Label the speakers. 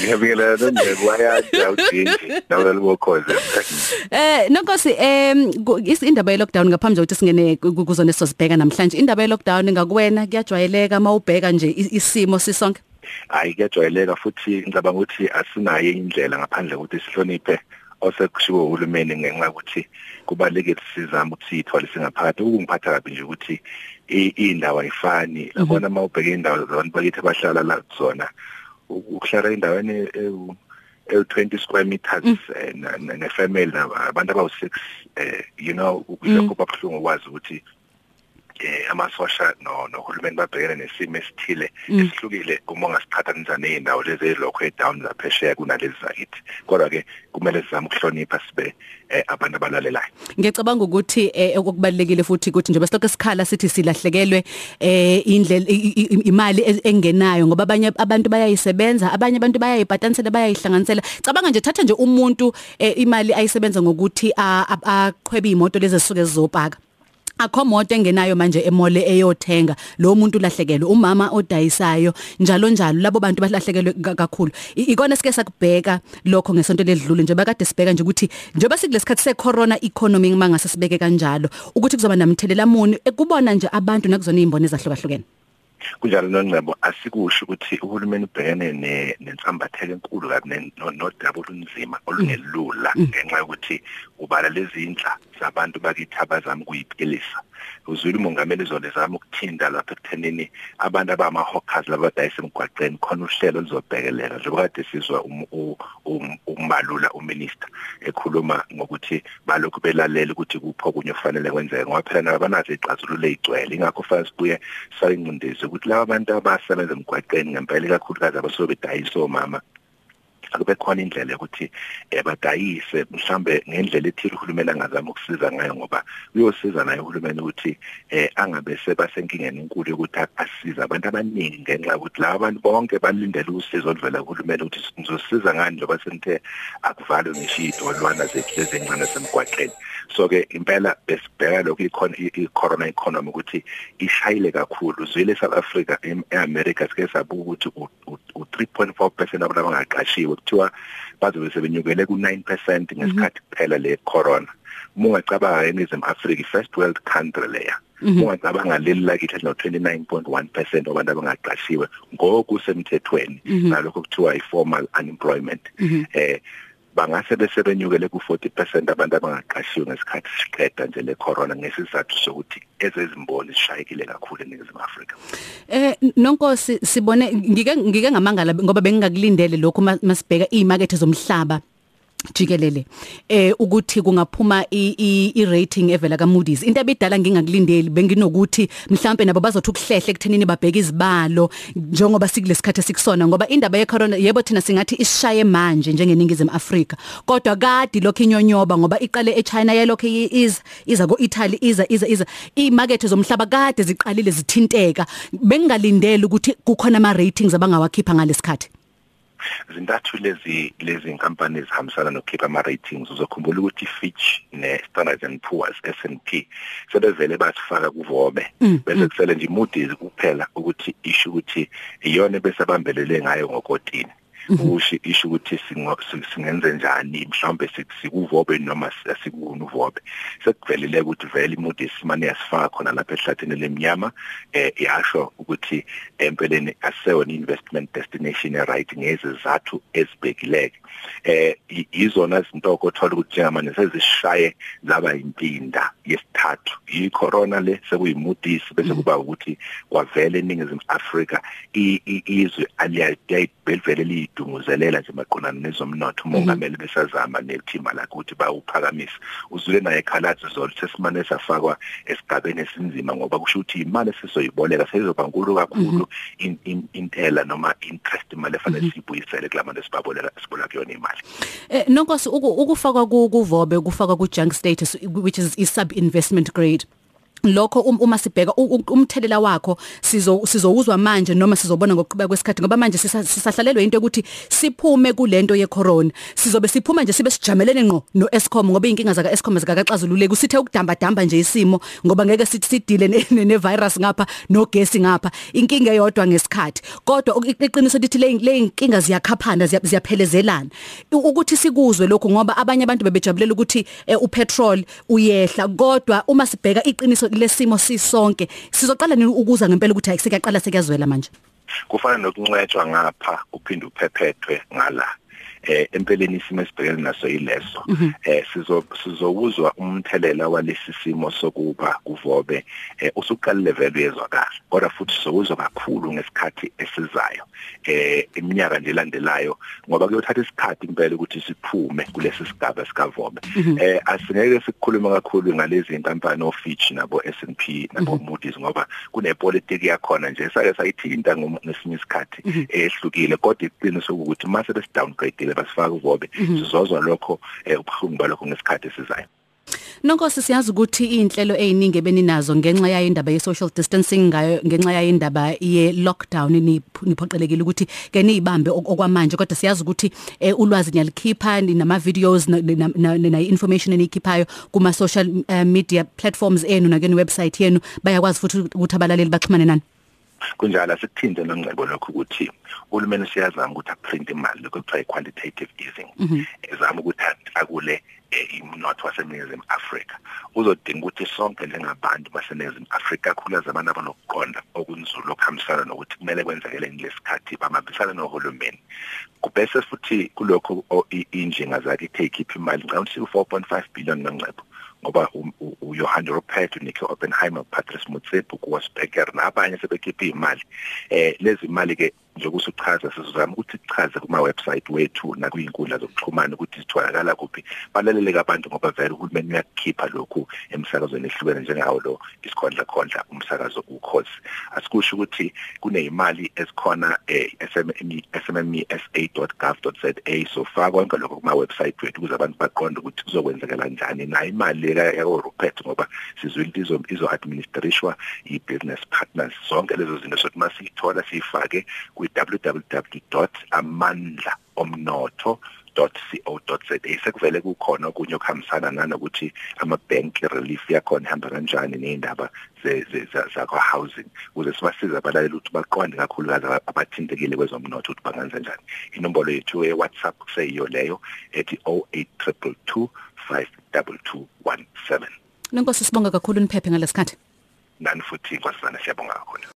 Speaker 1: ngiyabingelela nonjeko wayanja udingi nawe libokhoze
Speaker 2: Eh nonkosi em indaba ye lockdown ngaphambi kokuthi singene kuzona sosibheka namhlanje. Indaba ye lockdown ngakuwena kuyajwayeleka mawubheka nje isimo sisonke?
Speaker 1: Hayi kuyajwayeleka futhi ngicabanga ukuthi asinayo indlela ngaphandle kokuthi sihloniphe osekushiwo uhulumeni ngenxa yokuthi kubalekile sizama ukuthi sithole singaphakathi. Ukungiphatha kabi nje ukuthi indawo ayifani. Labona mawubheka indawo zona bakithi abahlala la zona ukuhlala endaweni ewu-20 square meters ne-family abantu abawu-6 eh you know lokho babuhlungu ukwazi ukuthi eh amasosha no nohulumeni babhekene nesimo esithile esihlukile uma ungasiphathanisa nezindawo lezi ezilokho edown zaphesheya kunalezi zakithi. Kodwa ke kumele sizame ukuhlonipha sibe abantu abalalelayo.
Speaker 2: Ngiyacabanga ukuthi okubalekile futhi ukuthi njengoba silokho esikhala sithi silahlekelwe eh indlela imali engenayo ngoba abanye abantu bayayisebenza abanye abantu bayayibhatanisela bayayihlanganisela. Cabanga nje thatha nje umuntu imali ayisebenza ngokuthi aqhwebe imoto lezi zisuke zizopaka. Akho moto engenayo manje emole eyothenga. Lo muntu lahlekelwe umama odayisayo njalo njalo. Labo bantu balahlekelwe kakhulu. Ikona sike sakubheka lokho ngesonto ledlule nje. Bakade sibheka nje ukuthi njengoba sikulesikhathi secorona economy mangase sibeke kanjalo ukuthi kuzoba namthelela muni ekubona nje abantu nakuzona izimbone ezahlukahlukene.
Speaker 1: Kunjalo nongcebo asikusho ukuthi uhulumeni ubhekene nensambathelo enkulu kabi nodaba olunzima olungelula ngenxa yokuthi ubala lezi indla zabantu bakithi abazama ukuyiphilisa uzwile umongameli izolo zama ukuthinda lapha ekuthenini abantu abama-hawkers labadayisa emgwaqeni khona uhlelo oluzobhekelela njengoba kade sizwa umalula uminister ekhuluma ngokuthi balokhu belalela ukuthi kupho okunye kufanele kwenzeke ngoba phela nabo banazo ixazululo ey'gcwele. Ingakho fanele sibuye sayingcindezi ukuthi laba bantu abasebenza emgwaqeni ngempela ikakhulukazi abasuke bedayisa omama akube khona indlela yokuthi badayise mhlambe ngendlela ethile uhulumeni angazama ukusiza ngayo ngoba uyosiza naye uhulumeni ukuthi eh angabe sebasenkingeni enkulu yokuthi asize abantu abaningi ngenxa yokuthi laba bantu bonke balindele usizo oluvela kuhulumeni ukuthi sizosiza ngani njengoba senithe akuvalwe ngisho idolwana zethu lezi encane semgwaqeni so ke impela besibheka lokho ikhona i-corona economy ukuthi ishayile kakhulu. Zwile South Africa eAmerica sike sabuka ukuthi u3.4% abantu abangaqashiwe kuthiwa bazobe sebenyukele ku9% ngesikhathi kuphela le corona. Mungacabanga eNingizimu Africa first world country leya ungacabanga leli lakithi no 29.1% wabantu abangaqashiwe ngokusemthethweni nalokho kuthiwa i-formal unemployment eh bangase bese benyukele ku40% abantu abangaqashiwe ngesikhathi siqeda nje le corona ngesizathu sokuthi ezezimboni zishayekile kakhulu eNingizimu Afrika.
Speaker 2: Eh nonkosi sibone ngike ngike ngamangala ngoba bengingakulindele lokho masibheka izimakethe zomhlaba jikelele. Eh ukuthi kungaphuma i rating evela ka Moody's into ebidala ngingakulindeli benginokuthi mhlawumbe nabo bazothi ukuhlehle ekuthenini babheka izibalo njengoba sikulesikhathi sikusona ngoba indaba ye corona yebo thina singathi isishaye manje njengeningizimu Afrika. Kodwa kade lokho inyonyoba ngoba iqale eChina yalokho is iza ko Italy iza iza iza imarket zomhlaba kade ziqalile zithinteka. Bengalindele ukuthi kukhona ama ratings abangawakhipha ngalesikhathi.
Speaker 1: Zintathu lezi lezi inkampani ezihambisana nokukhipha ama ratings uzokhumbula ukuthi Fitch ne Standard and Poor's S&P sebevele basifaka kuvobe. Bese kusele nje Moody's kuphela ukuthi isho ukuthi iyona bese bambelele ngayo ngokotini. Usho isho ukuthi singenze njani mhlawumbe sikuvobe noma sikunu vobe sekuvelile ukuthi vele iMoody's manje yasifaka khona lapha ehlathini leminyama eh yasho ukuthi empeleni asewona investment destination right ngezizathu ezibhekileke. Eh izona izinto othola ukuthi njengamanje sezishaye zaba impinda yesithathu. I-corona le sekuyiMoody's bese kuba ukuthi kwavele eningizimu Africa izwe aliyayivele liyidunguzelela nje maqondana nezomnotho umongameli besazama nethimba lakhe ukuthi bawuphakamisa. Uzule naye ekhalathi zolo sesimane safakwa esigabeni esinzima ngoba kusho ukuthi imali sizoyiboleka seyizoba nkulu kakhulu intela noma interest imali efanele sibuyisele kulabantu esibaboleka sibola kuyona imali.
Speaker 2: Eh nonkosi ukufakwa kuvobe kufakwa ku junk status which is i sub investment grade. Lokho um- uma sibheka u- u- umthelela wakho sizo sizowuzwa manje noma sizobona ngokuqhubeka kwesikhathi ngoba manje sisa- sisahlalelwe into ukuthi siphume kulento ye corona sizobe siphuma nje sibe sijamelene ngqo no Eskom ngoba inkinga zaka Eskom zikakaxazululeki usithe ukudamba damba nje isimo ngoba ngeke sithi sidile ne, ne, ne virus ngapha no gesi ngapha. Inkinga eyodwa ngesikhathi. Kodwa u- iqiniso lithi le le inkinga ziyakhaphana ziya- ziyaphelezelana. U- ukuthi sikuzwe lokho ngoba abanye abantu bebejabulela ukuthi eh, upetrol uyehla. Kodwa uma sibheka iqiniso lesimo sisonke. Sizoqala nini ukuza ngempela ukuthi ayisekaqala sekuyazwela manje?
Speaker 1: Kufana nokuncwetshwa ngapha uphinde uphephethwe ngala. Eh empeleni isimo esibhekene naso yileso. Eh sizo sizowuzwa umthelela walesi simo sokuba kuvobe. Eh usuqalile vele uyezwakala kodwa futhi sizowuzwa kakhulu ngesikhathi esizayo. Eh iminyaka nje elandelayo ngoba kuyothatha isikhathi impela ukuthi siphume kulesi sigaba sikavobe. Eh asingeke sikhulume kakhulu ngalezi inkampani ofitch nabo S&P nabo Moody's ngoba kunepolitiki yakhona nje sake sayithinta ngesinye isikhathi ehlukile kodwa iqiniso ukuthi mase besi downgrade basifaka uvobe sizozwa lokho eh, ubuhlungu balokho ngesikhathi esizayo.
Speaker 2: Nonkosi siyazi ukuthi inhlelo eziningi ebeninazo ngenxa yayo indaba ye social distancing ngayo ngenxa yayo indaba ye lockdown niph- niphoqelekile ukuthi ke nizibambe ok- okwamanje. Kodwa siyazi ukuthi eh, ulwazi niyalikhipha nama videos na, information enikhiphayo kuma social uh, media platforms enu na kweni website yenu. Bayakwazi futhi ukuthi abalaleli baxhumane nani.
Speaker 1: Kunjalo sikuthinte nongcebo lokho ukuthi uhulumeni siyazama ukuthi aprint imali lokho kuthiwa quantitative easing. Ezama ukuthi akule imnotho waseNingizimu Afrika. Uzodinga ukuthi sonke njengabantu baseNingizimu Afrika kakhulukazi abantu abanokuqonda okunzulu okuhambisana nokuthi kumele kwenzekele ngesikhathi bamabisana nohulumeni. Kubese futhi kulokho o- i- injinga zakhe ikhipha imali ngicabanga ukuthi 4.5 billion nongcebo ngoba u- u- uJohn Rupert uNico Oppenheimer Patrice Motsepe kuWaspecker nabanye sebekhipha imali eh lezi imali ke njengoba usuchaza sizozama ukuthi sichaze kuma website wethu nakuyinkundla zokuxhumana ukuthi sitholakala kuphi. Balaleleke abantu ngoba vele uhulumeni uyakhipha lokhu emsakazweni ehlukene njengawo lo isikhondla khondla umsakazo ukhosi asikusho ukuthi kunezimali ezikhona eh smme.gov.za so faka konke lokho kuma website wethu ukuze abantu baqonde ukuthi kuzokwenzekala njani na. Imali yako Rupert ngoba sizwile izo izo administrishwa i-business partners. Zonke lezo zinto sokuthi masiyithola siyifake ku www.amandlaomnotho.co.za sekuvele kukhona okunye okuhambisana nanokuthi ama-bank relief yakhona ihamba kanjani ney'ndaba zakwa housing ukuze sibasize abalaleli ukuthi baqonde kakhulukazi abathintekile kwezomnotho ukuthi bangenza njani. Inombolo yethu ye-whatsapp kuseyiyo leyo ethi 08322 52217
Speaker 2: Nonkosi sibonga kakhulu niphephe ngalesikhathi.
Speaker 1: Nani futhi inkosazana siyabonga kakhulu.